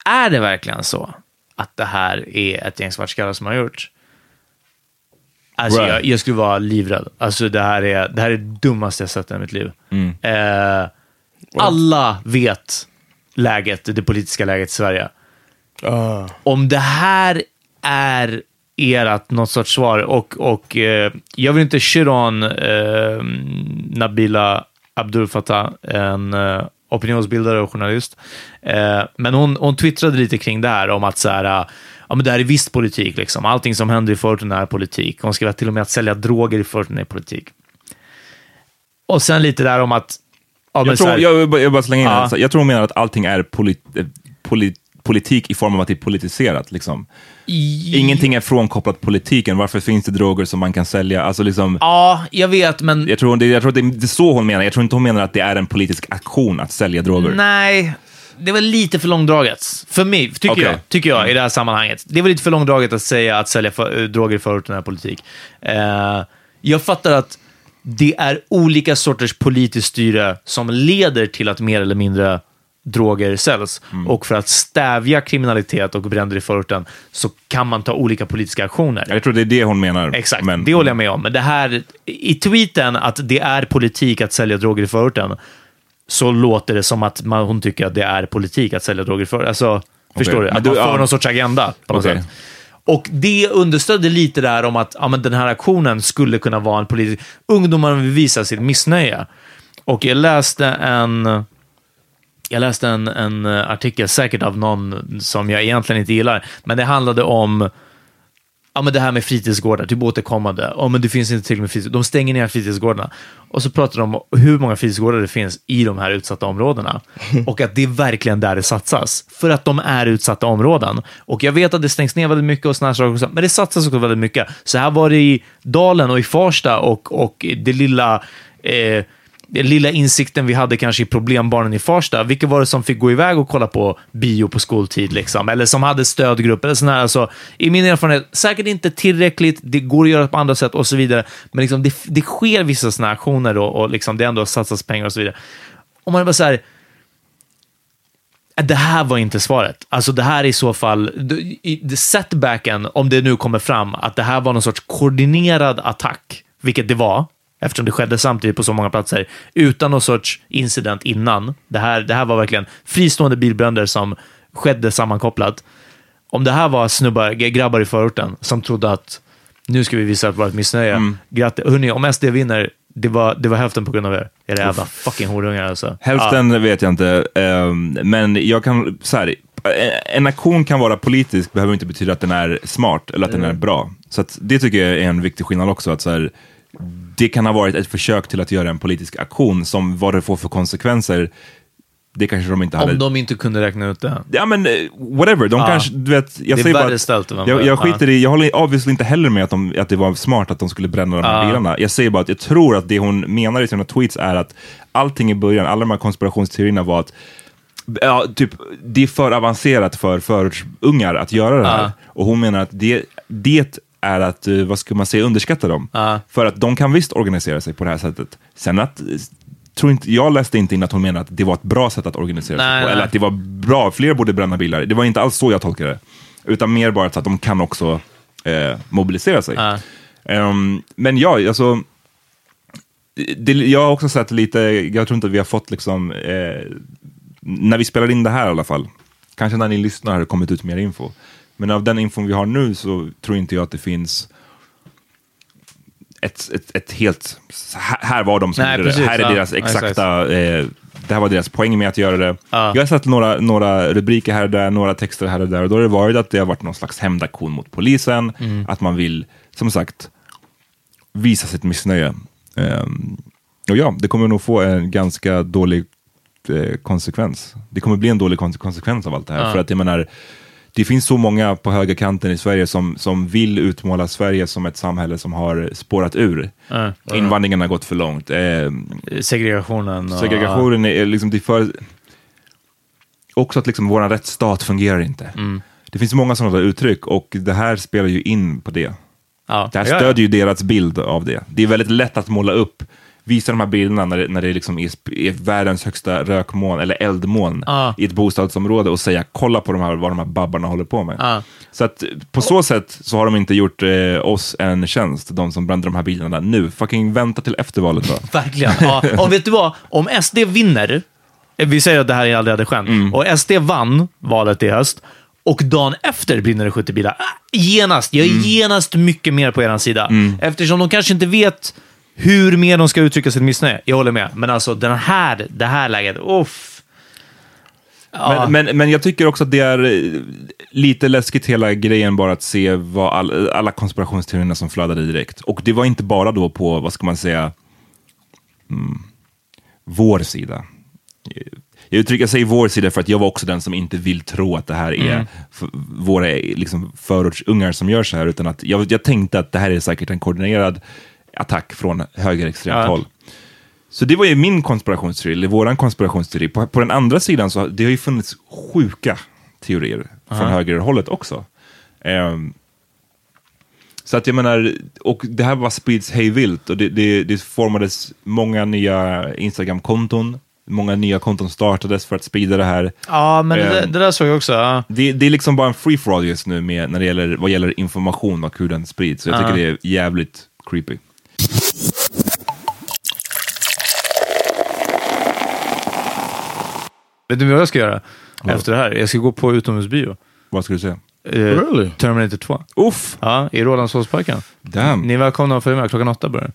är det verkligen så att det här är ett gäng svartskallar som har gjort? Alltså Right. jag, jag skulle vara livrädd. Alltså det här är det, här är det dummaste jag sett i mitt liv. Eh, alla vet läget, det politiska läget i Sverige. Uh, Om det här är ert något sorts svar och, och eh, jag vill inte shit on eh, Nabila Abdul Fattah, en eh, opinionsbildare och journalist. Eh, men hon, hon twittrade lite kring det här om att så här, eh, ja, men det här är visst politik. Liksom. Allting som händer i förorten är politik. Hon skrev till och med att sälja droger i förorten är politik. Och sen lite där om att... Ja, Jag tror, här- jag, bara- jag bara slänga in Ja. sak. Jag tror hon menar att allting är polit, eh, polit, politik i form av att det är politiserat. Liksom. Ingenting är frånkopplat politiken. Varför finns det droger som man kan sälja? Alltså, liksom, Ja, jag vet, men... jag tror, jag tror att det, det är så hon menar. Jag tror inte hon menar att det är en politisk aktion att sälja droger. Nej, det var lite för långdraget. För mig, tycker Okej. jag, tycker jag i det här sammanhanget. Det var lite för långdraget att säga att sälja för, eh, droger i förorten är politik. Eh, jag fattar att det är olika sorters politiskt styre som leder till att mer eller mindre droger säljs. Mm. Och för att stävja kriminalitet och bränder i förorten så kan man ta olika politiska aktioner. Jag tror det är det hon menar. Exakt, Men, det håller jag med om. Men det här, i tweeten att det är politik att sälja droger i förorten, så låter det som att man, hon tycker att det är politik att sälja droger förorten. Alltså, förstår du? Att du- man får ja. någon sorts agenda på något Okej. sätt. Och det understödde lite där om att ja, men den här aktionen skulle kunna vara en politisk... Ungdomarna vill visa sitt missnöje. Och jag läste en... Jag läste en, en artikel, säkert av någon som jag egentligen inte gillar, men det handlade om ja, men det här med fritidsgårdar, typ återkommande. Ja, men det finns inte tillräckligt med fritids... De stänger ner fritidsgårdarna. Och så pratar de om hur många fritidsgårdar det finns i de här utsatta områdena. Och att det är verkligen där det satsas. För att de är utsatta områden. Och jag vet att det stängs ner väldigt mycket och här saker också, men det satsas också väldigt mycket. Så här var det i Dalen och i Farsta och, och det lilla eh, den lilla insikten vi hade kanske i problembarnen i Farsta, vilka var det som fick gå iväg och kolla på bio på skoltid? Liksom? Eller som hade stödgrupp? Eller sådär. alltså, I min erfarenhet, säkert inte tillräckligt, det går att göra på andra sätt och så vidare, men liksom, det, det sker vissa sådana aktioner och, och liksom, det ändå satsas pengar och så vidare. Om man är bara så här, äh, det här var inte svaret. Alltså det här är i så fall, setbacken, om det nu kommer fram, att det här var någon sorts koordinerad attack, vilket det var, eftersom det skedde samtidigt på så många platser, utan någon sorts incident innan. Det här, det här var verkligen fristående bilbränder som skedde sammankopplat. Om det här var snubbar, grabbar i förorten som trodde att nu ska vi visa att vårt missnöje. Mm. Grattis. Hörrni, om SD vinner, det var, det var hälften på grund av er. Era jävla fucking horungar alltså. Hälften vet jag inte, ehm, men jag kan, så här, eh, en aktion kan vara politisk, behöver inte betyda att den är smart eller att den är bra. Så det tycker jag är en viktig skillnad också. Att så här, det kan ha varit ett försök till att göra en politisk aktion, som vad det får för konsekvenser, det kanske de inte hade. Om de inte kunde räkna ut det. Ja men eh, whatever, de Ja. kanske, du vet, jag Det är säger bara ställt jag, jag skiter ja. i, jag håller obviously inte heller med att, de, att det var smart att de skulle bränna de här Ja. bilarna. Jag säger bara att jag tror att det hon menar i sina tweets är att allting i början, alla de här konspirationsteorierna var att Ja, typ, det är för avancerat för förortsungar att göra det här. Och hon menar att det, det är att, eh, vad ska man säga, underskatta dem. För att de kan visst organisera sig på det här sättet. Sen att, eh, tror inte, jag läste inte in att hon menar att det var ett bra sätt att organisera sig Nej, på. nej. Eller att det var bra, fler borde bränna bilar. Det var inte alls så jag tolkade det. Utan mer bara att de kan också eh, mobilisera sig. Ehm, men ja, alltså, det, jag har också sett lite, jag tror inte att vi har fått liksom, eh, när vi spelar in det här i alla fall, kanske när ni lyssnar har det kommit ut mer info. Men av den infon vi har nu så tror inte jag att det finns ett, ett, ett helt, här, var de som Nej, gjorde det, här är ja. deras exakta, eh, det här var deras poäng med att göra det. Ja. Jag har sett några, några rubriker här och där, några texter här och där och då har det varit att det har varit någon slags hämndaktion mot polisen, Mm. att man vill, som sagt, visa sitt missnöje. Ehm, och ja, det kommer nog få en ganska dålig eh, konsekvens. Det kommer bli en dålig kon- konsekvens av allt det här. För att jag menar, det finns så många på högerkanten i Sverige som, som vill utmåla Sverige som ett samhälle som har spårat ur. Ja. Invandringen har gått för långt. Ehm, Segregationen. Och, segregationen är liksom, det för... Också att liksom vår rättsstat fungerar inte. Mm. Det finns många sådana uttryck och det här spelar ju in på det. Ja. Det här stödjer ju deras bild av det. Det är väldigt lätt att måla upp, visa de här bilderna när det, när det liksom är, är världens högsta rökmoln eller eldmoln Ja. i ett bostadsområde och säga kolla på de här, vad de här babbarna håller på med. Ja. Så att på så sätt så har de inte gjort eh, oss en tjänst, de som brände de här bilarna nu. Fucking vänta till efter valet då. Verkligen. Ja. Och vet du vad? Om SD vinner, eh, vi säger att det här aldrig hade skämt, Mm. och SD vann valet i höst, och dagen efter brinner det 70 bilar. Ah, Genast, jag är Mm. genast mycket mer på er sida. Eftersom de kanske inte vet hur mer de ska uttrycka sitt missnöje. Jag håller med. Men alltså den här, det här läget, uff. Ja. Men, men, men jag tycker också att det är eh, lite läskigt hela grejen bara att se vad all, alla konspirationsteorierna som flödade direkt. Och det var inte bara då på, vad ska man säga, mm, vår sida. Jag, uttrycker, jag säger vår sida för att jag var också den som inte vill tro att det här är Mm. våra liksom, förortsungar som gör så här, utan att jag, jag tänkte att det här är säkert en koordinerad attack från högerextremt Ja. håll. Så det var ju min konspirationsteori, eller våran konspirationsteori. På, på den andra sidan så har det har ju funnits sjuka teorier från högerhållet också. Ehm, så att jag menar, och det här var sprids hej vilt och det, det, det formades många nya Instagram-konton många nya konton startades för att sprida det här. Ja, men det, Eh, där- det där såg jag också. Ja. Det, det är liksom bara en free for all just nu med, när det gäller, vad gäller information och hur den sprids. Så jag Ja. tycker det är jävligt creepy. Vet du vad jag ska göra efter det här? Jag ska gå på utomhusbio. Vad ska du säga? Eh, Really? Terminator 2. Uff! Ja, i Rålambshovsparken. Damn. Ni är välkomna att följa med. Klockan åtta börjar.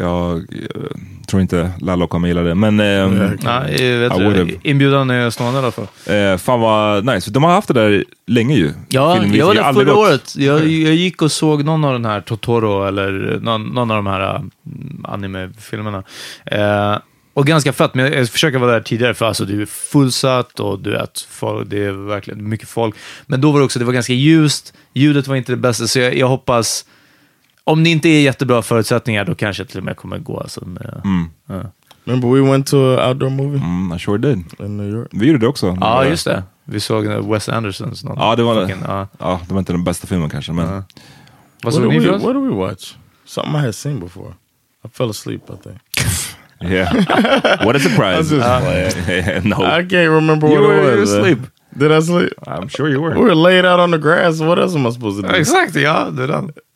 Jag, eh, tror inte Lalla kommer gilla det, men Ja, eh, I du, would've. inbjudan är stående i alla fall. eh, fan vad nice. De har haft det där länge ju. Ja, Filmvis. jag var där förra gått. året. Jag, jag gick och såg någon av den här Totoro, eller någon, någon av de här mm, anime-filmerna. Eh, och ganska fett, men jag, jag försöker vara där tidigare, för alltså det är fullsatt och du vet, folk, det är verkligen mycket folk. Men då var det också, det var ganska ljust, ljudet var inte det bästa, så jag, jag hoppas, om det inte är jättebra förutsättningar, då kanske till och med kommer gå. Alltså, med, ja. Remember we went to an outdoor movie Mm, I sure did. in New York? Vi gjorde det också. ja, just det. Vi såg Wes Andersons. Någon, Ja, det var fucking-. Ja, det var inte den bästa filmen kanske, men... Vad What såg did, ni we, för what did we watch? Something I had seen before. I fell asleep, I think. Yeah. What a surprise. I just no. I can't remember You what were- it you was. were uh, asleep. Did I sleep? I'm sure you were. We were laid out on the grass. What else am I supposed to do? Exakt, ja. Det.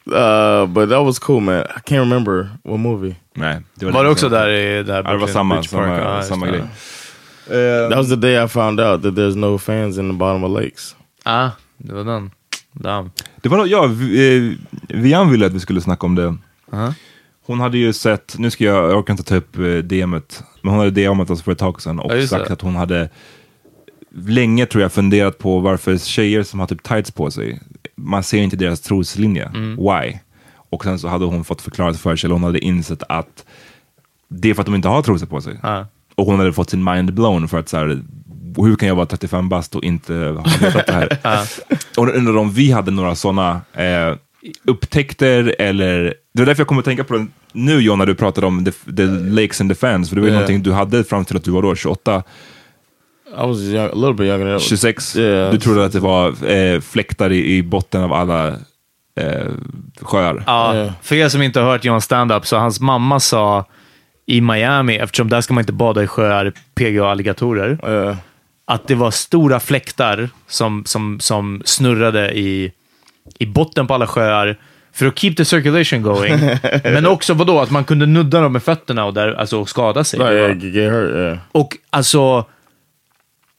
Uh, but that was cool, man. I can't remember what movie. Nej, det Var det länge också där i där det var samma, Beach Park? Ja, samma, just samma det. grej. That was the day I found out that there's no fans in the bottom of lakes. Ja, det var den. Damn. Det var ja, vi- eh, Vian ville att vi skulle snacka om det. Aha. Hon hade ju sett, nu ska jag, jag orkar inte ta upp eh, DMet, men hon hade DMet oss för ett tag sedan och Ja, sagt det. att hon hade länge tror jag funderat på varför tjejer som har typ tights på sig, man ser inte deras troslinje. Mm. Why? Och sen så hade hon fått förklarat för sig, eller hon hade insett att det är för att de inte har trosor på sig. Ja. Och hon hade fått sin mind blown för att så här, hur kan jag vara 35 bast och inte ha vetat det här? Och jag undrar om vi hade några sådana eh, upptäckter eller... Det var därför jag kom att tänka på det nu John, när du pratade om the, the lakes and the fans, för det var ju Yeah. någonting du hade fram till att du var då 28, I was young, a little bit younger than that. 26. Yeah. Du trodde att det var eh, fläktar i, i botten av alla eh, sjöar. Ja, Ja. för er som inte har hört John stand-up, så hans mamma sa i Miami, eftersom där ska man inte bada i sjöar, PGA-alligatorer, Yeah. att det var stora fläktar som, som, som snurrade i, i botten på alla sjöar för att keep the circulation going. Men också vadå, att man kunde nudda dem med fötterna och där, alltså, och skada sig. No, yeah, hurt. Yeah. Och alltså,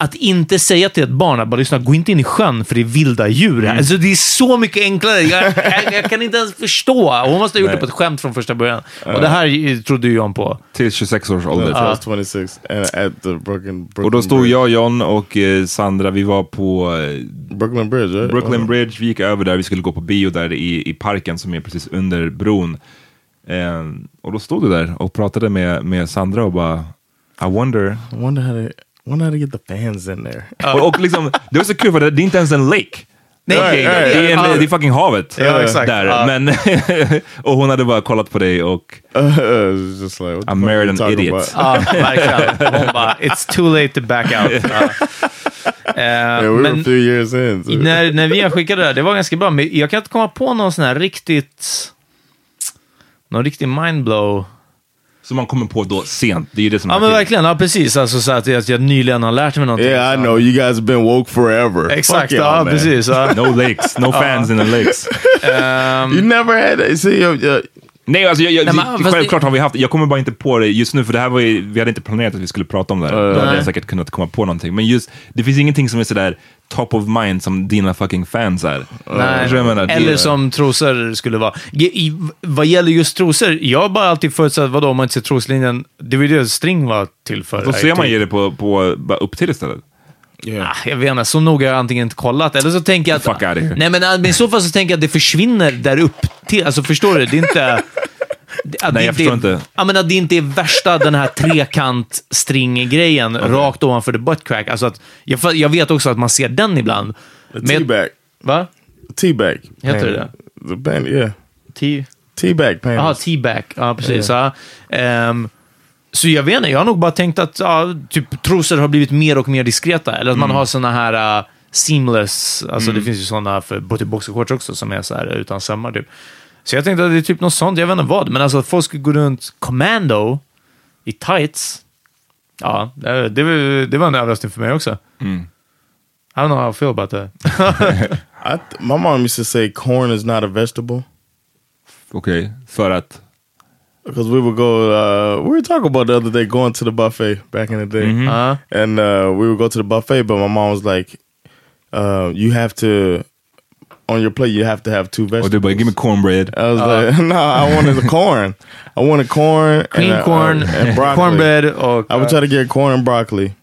att inte säga till ett barn att bara lyssna, gå inte in i sjön för det är vilda djur här. Alltså, det är så mycket enklare. Jag, jag, jag kan inte ens förstå. Hon måste ha gjort det på ett skämt från första början. Och det här trodde ju John på. Till 26 års ålder. Was 26 and at the Brooklyn, Brooklyn Och då stod jag, John och eh, Sandra, vi var på eh, Brooklyn Bridge, right? Brooklyn Bridge, vi gick över där, vi skulle gå på bio där i, i parken som är precis under bron. Eh, och då stod du där och pratade med, med Sandra och bara, I wonder. I wonder how to how to get the fans in there. Och, och liksom, det var så kul för det, det är inte ens en lake. Nej, det, är, det, är en, det är fucking havet. Ja, exakt. Där. Men, och hon hade bara kollat på dig och It's just like what the I fuck married an idiot. verkligen. Hon bara, it's too late to back out. Eh, Yeah, we were a men few years in. so- när, när vi skickade det där, det var ganska bra, men jag kan inte komma på någon sån här riktigt... Någon riktig mindblow. Som man kommer på då sent. Det är ju det som Ja men verkligen, ja precis. Alltså så att jag, att jag nyligen har lärt mig någonting. Yeah, I know. You guys have been woke forever. Exakt, Fuck ja man. precis. Ja. No lakes, no fans in the lakes. Ehm, You never had. See, you, you, Nej, alltså jag, jag, Nej, men, självklart har vi haft, jag kommer bara inte på det just nu, för det här var ju, vi hade inte planerat att vi skulle prata om det här. Då hade jag säkert kunnat komma på någonting. Men just, det finns ingenting som är sådär top of mind som dina fucking fans är. Nej. Menar? Eller Det- som trosor skulle vara. I, vad gäller just trosor, jag har bara alltid förutsatt, vadå, om man inte ser troslinjen, det var ju det string var till för. Då ser man ju det på, på bara upp till istället. yeah. Ah, Jag vet inte, så noga har jag antingen inte kollat, eller så tänker jag att... Fuck. Nej, men, men i så fall så tänker jag att det försvinner där upp till. Alltså förstår du? Det är inte... det- Att Nej, det jag förstår inte. Ja, men att det inte är värsta den här trekant-string-grejen rakt ovanför the butt crack. Alltså att, jag, jag vet också att man ser den ibland. Men- teabag. Va? Teabag. Heter det. The band, yeah. T- Teabag panties. Jaha, T-back. Ja, precis. Ja. Ehm, så jag vet inte, jag har nog bara tänkt att ja, typ, trosor har blivit mer och mer diskreta. Eller att man har såna här uh, seamless, alltså det finns ju såna för både boxershorts också som är så här utan sömmar typ. Så jag tänkte att det är typ något sånt, jag vet inte vad, men alltså att folk skulle gå runt commando i tights. Ja, det, det, var- det var en överraskning för mig också. I don't know how I feel about that. I th- my mom used to say corn is not a vegetable Okej, för att... because we would go. Uh, we were talking about the other day going to the buffet back in the day, Uh, and uh, we would go to the buffet, but my mom was like, uh, "You have to on your plate. You have to have two vegetables." Och du bara, give me cornbread. I was like, no, I wanted the corn. I wanted corn, cream and, uh, corn, and broccoli. cornbread och... I would try to get corn and broccoli,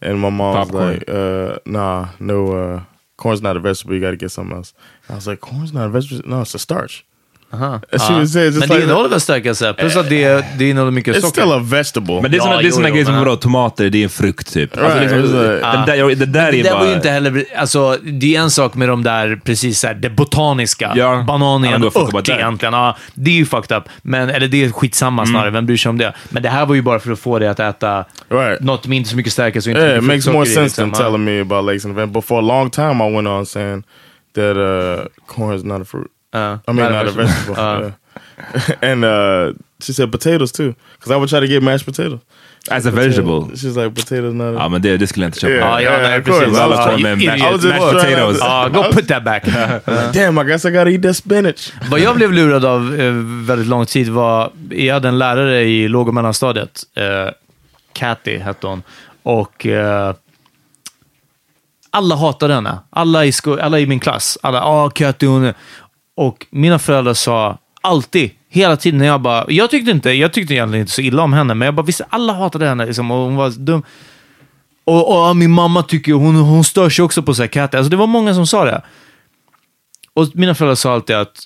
and my mom Popcorn. was like, uh, "Nah, no, uh, corn's not a vegetable. You got to get something else." I was like, "Corn's not a vegetable. No, it's a starch." Aha. Ja. say it's Men just det like innehåller väl stärkelse? Plus att det, det innehåller mycket it's socker. still a vegetable. Men det är såna, Ja, såna jo, grejer som vadå, tomater, det är en frukt typ. Alltså, Right, liksom, it's det, like- där, det där är det där var ju inte heller... Alltså, det är en sak med de där, precis så här, det botaniska. Ja. Banan är en ört egentligen. Ja, det är ju fucked up. Men, eller det är skitsamma Mm. snarare, vem bryr sig om det? Men det här var ju bara för att få dig att äta Right. något med inte så mycket stärkelse och inte Yeah, så it makes more sense than liksom. Telling me about lakes and. But for a long time, I went on saying that uh, corn is not a fruit. Uh, I mean, not, a vegetable. yeah. and uh, she said potatoes too, because I would try to get mashed potatoes. As a vegetable. She's like potatoes not. A Ja, men det, det skulle jag inte köpa. Yeah. Ja, ja, nej, of course. precis. Alla Ja, korv med mashed, I was just mashed trying potatoes. to- Ja, go put that back. Damn, I guess I gotta eat that spinach. Vad jag blev lurad av eh, väldigt lång tid var, jag hade en lärare i låg och mellanstadiet, eh, Cathy hette hon, och eh, alla hatade henne. Alla i, sko- alla i min klass. Alla, ah Cathy hon är... Och mina föräldrar sa alltid, hela tiden, när jag bara, jag tyckte inte, jag tyckte egentligen inte så illa om henne, men jag bara visste, alla hatade henne liksom, och hon var dum. Och, och min mamma tycker, hon, hon stör sig också på så här katter. Alltså det var många som sa det. Och mina föräldrar sa alltid att,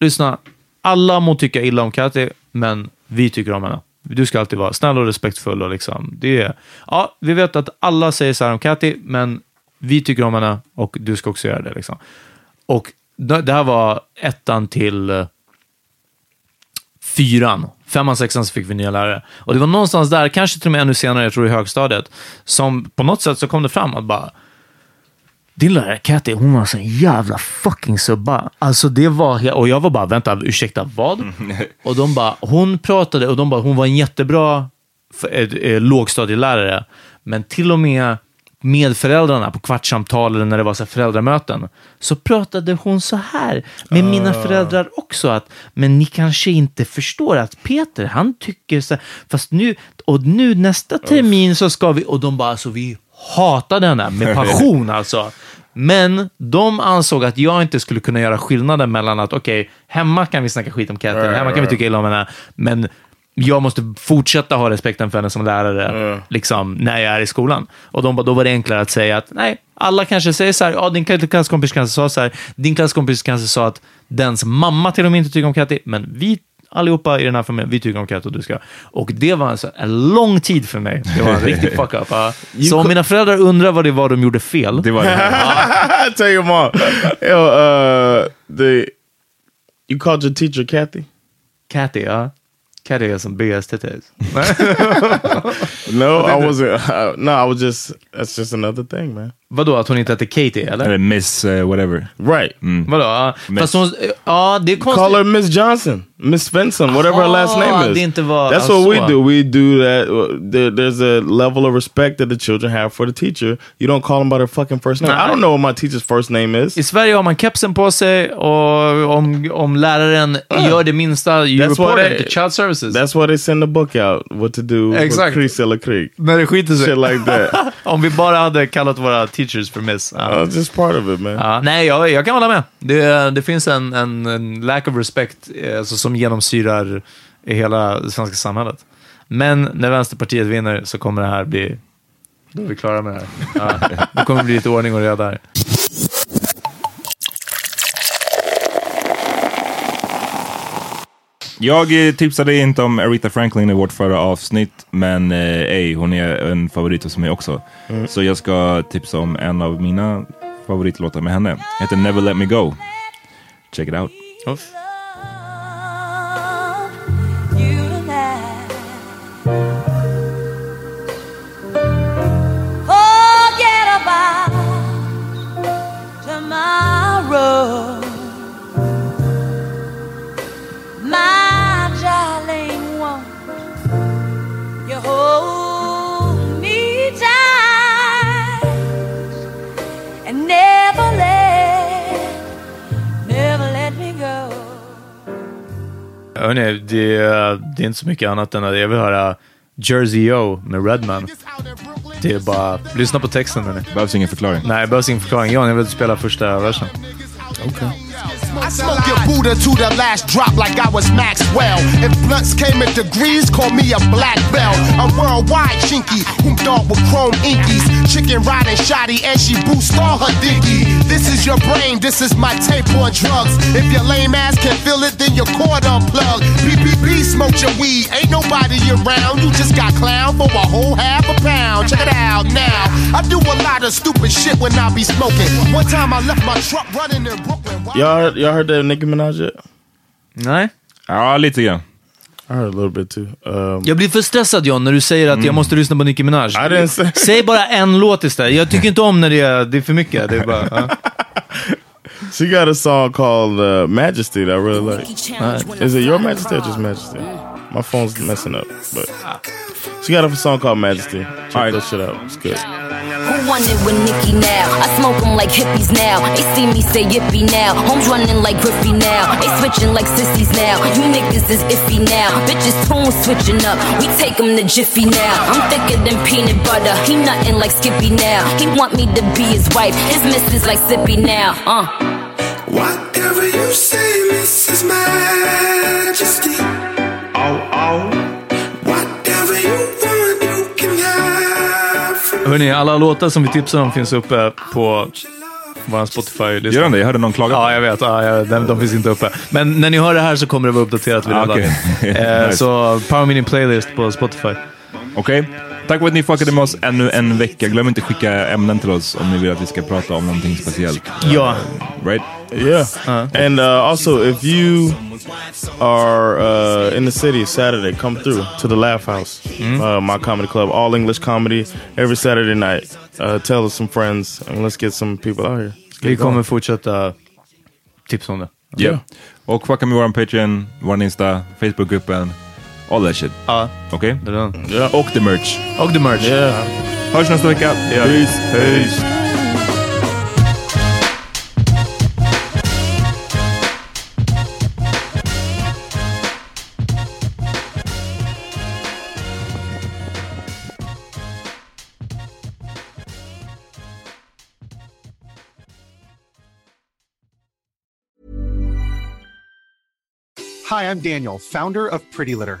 lyssna, alla må tycka illa om Kati, men vi tycker om henne. Du ska alltid vara snäll och respektfull. Och liksom, det är, ja, vi vet att alla säger så här om Kati, men vi tycker om henne och du ska också göra det. Liksom. Och det här var ettan till eh, fyran. Femman, sexan så fick vi nya lärare. Och det var någonstans där, kanske till och med ännu senare, jag tror i högstadiet, som på något sätt så kom det fram att bara, din lärare Katty, hon var så jävla fucking subba. Alltså det var, och jag var bara, vänta, ursäkta, vad? och de bara, hon pratade, och de bara, hon var en jättebra eh, eh, lågstadielärare, men till och med med föräldrarna på kvartssamtal eller när det var så föräldramöten, så pratade hon så här med mina föräldrar också. att Men ni kanske inte förstår att Peter, han tycker så här, fast nu, och nu nästa termin så ska vi, och de bara, alltså vi hatade henne med passion alltså. Men de ansåg att jag inte skulle kunna göra skillnaden mellan att okej, hemma kan vi snacka skit om Katrin, hemma kan vi tycka illa om henne, men jag måste fortsätta ha respekten för henne som lärare liksom, när jag är i skolan. Och de bara, då var det enklare att säga att nej, alla kanske säger så här, ja, din klasskompis kanske sa så här, din klasskompis kanske sa att dens mamma till och med inte tycker om Katty, men vi allihopa i den här familjen, vi tycker om Katty och du ska. Och det var alltså en lång tid för mig. Det var en riktig fuck up. ja. Så om mina föräldrar undrar vad det var de gjorde fel, Det var det här. Tell your mom, yo, uh, the you called your teacher Kathy. Katty, ja. Katty har som big ass titties. No, I wasn't. Uh, no, I was just. That's just another thing, man. Vadå, att hon inte heter Katie, eller? Eller Miss eh, whatever. Right. Vadå? Ja, Miss. Fast hon, ja, det är konstigt. Call her Miss Johnson, Miss Svensson, whatever her last Ah, name is. det inte var- That's what we så. do. We do that. There, there's a level of respect that the children have for the teacher. You don't call them by their fucking first name. I don't know what my teacher's first name is. I Sverige har man kepsen på sig och om, om läraren gör det minsta, you That's report it to child services. That's why they send the book out. What to do? Exakt. Creek eller Creek. När det skiter sig. Shit like that. om vi bara hade kallat våra teachers för miss. Ja. Uh, just part of it, man. Ja, nej, jag, jag kan hålla med. Det, det finns en, en, en lack of respect eh, alltså, som genomsyrar hela det svenska samhället. Men när Vänsterpartiet vinner så kommer det här bli... Då är vi klara med det här. Ja, det kommer bli lite ordning och reda här. Jag eh, tipsade inte om Aretha Franklin i vårt förra avsnitt, men eh, ej, hon är en favorit hos mig också. Så jag ska tipsa om en av mina favoritlåtar med henne. Heter Never Let Me Go. Check it out. Forget hörni, det, det är inte så mycket annat än att jag vill höra Jersey O med Redman. Det är bara, lyssna på texten hörni. Behövs ingen förklaring. Nej, behövs ingen förklaring. Jan, jag vill spela första versen. Okej. I smoke your Buddha to the last drop like I was Maxwell. If blunts came in degrees, call me a black belt. A worldwide chinky, whom thought with chrome inkies. Chicken riding shoddy and she boosts all her dinky. This is your brain, this is my tape on drugs. If your lame ass can feel it, then your cord unplugged. BBB smoke your weed, ain't nobody around. You just got clown for a whole half a pound. Check it out now. I do a lot of stupid shit when I be smoking. One time I left my truck running in Brooklyn. Y'all, y'all heard that Nicki Minaj yet? Nej. Ja, lite grann. I heard a little bit too. Um, Jag blir för stressad John när du säger att jag måste lyssna på Nicki Minaj. I didn't say- Säg bara en låt istället. Jag tycker inte om när det är, det är för mycket. Det är bara, ja. She got a song called uh, Majesty that I really like. Is it Your Majesty or just Majesty? My phone's messing up, but she got a song called Majesty. Check that shit out. It's good. Who wanted with Nicky now? I smoke them like hippies now. They see me say yippee now. Homes running like Griffey now. They switching like sissies now. You niggas is iffy now. Bitches tone switching up. We take them to Jiffy now. I'm thicker than peanut butter. He nothing like Skippy now. He want me to be his wife. His missus like Sippy now. Uh. Whatever you say, Mrs. Majesty. Oh, oh. Hörni, alla låtar som vi tipsar om finns uppe på vår Spotify. Gör de det? Jag hörde någon klaga. Ja, jag vet. Ja, ja, de, de finns inte uppe. Men när ni hör det här så kommer det vara uppdaterat vid Ah, laget. eh, Nice. Så Power Mini Playlist på Spotify. Okej. Tack för att ni fuckade med oss ännu en vecka. Glöm inte skicka ämnen till oss om ni vill att vi ska prata om någonting speciellt. Ja. Right? Yeah. And uh, also, if you are uh, in the city Saturday, come through to the Laugh House, uh, my comedy club, all English comedy every Saturday night. Uh, tell us some friends and let's get some people out here. Vi going. kommer fortsätta tipsa om det. Yeah. Och fucka med våran Patreon, våran Insta, Facebookgruppen. All that shit. Ah. Ja, Okej? det är. Yeah. Och the merch. Och the merch. Yeah. Hörs nästa vecka. gör vi. Peace. Peace. Hi, I'm Daniel, founder of Pretty Litter.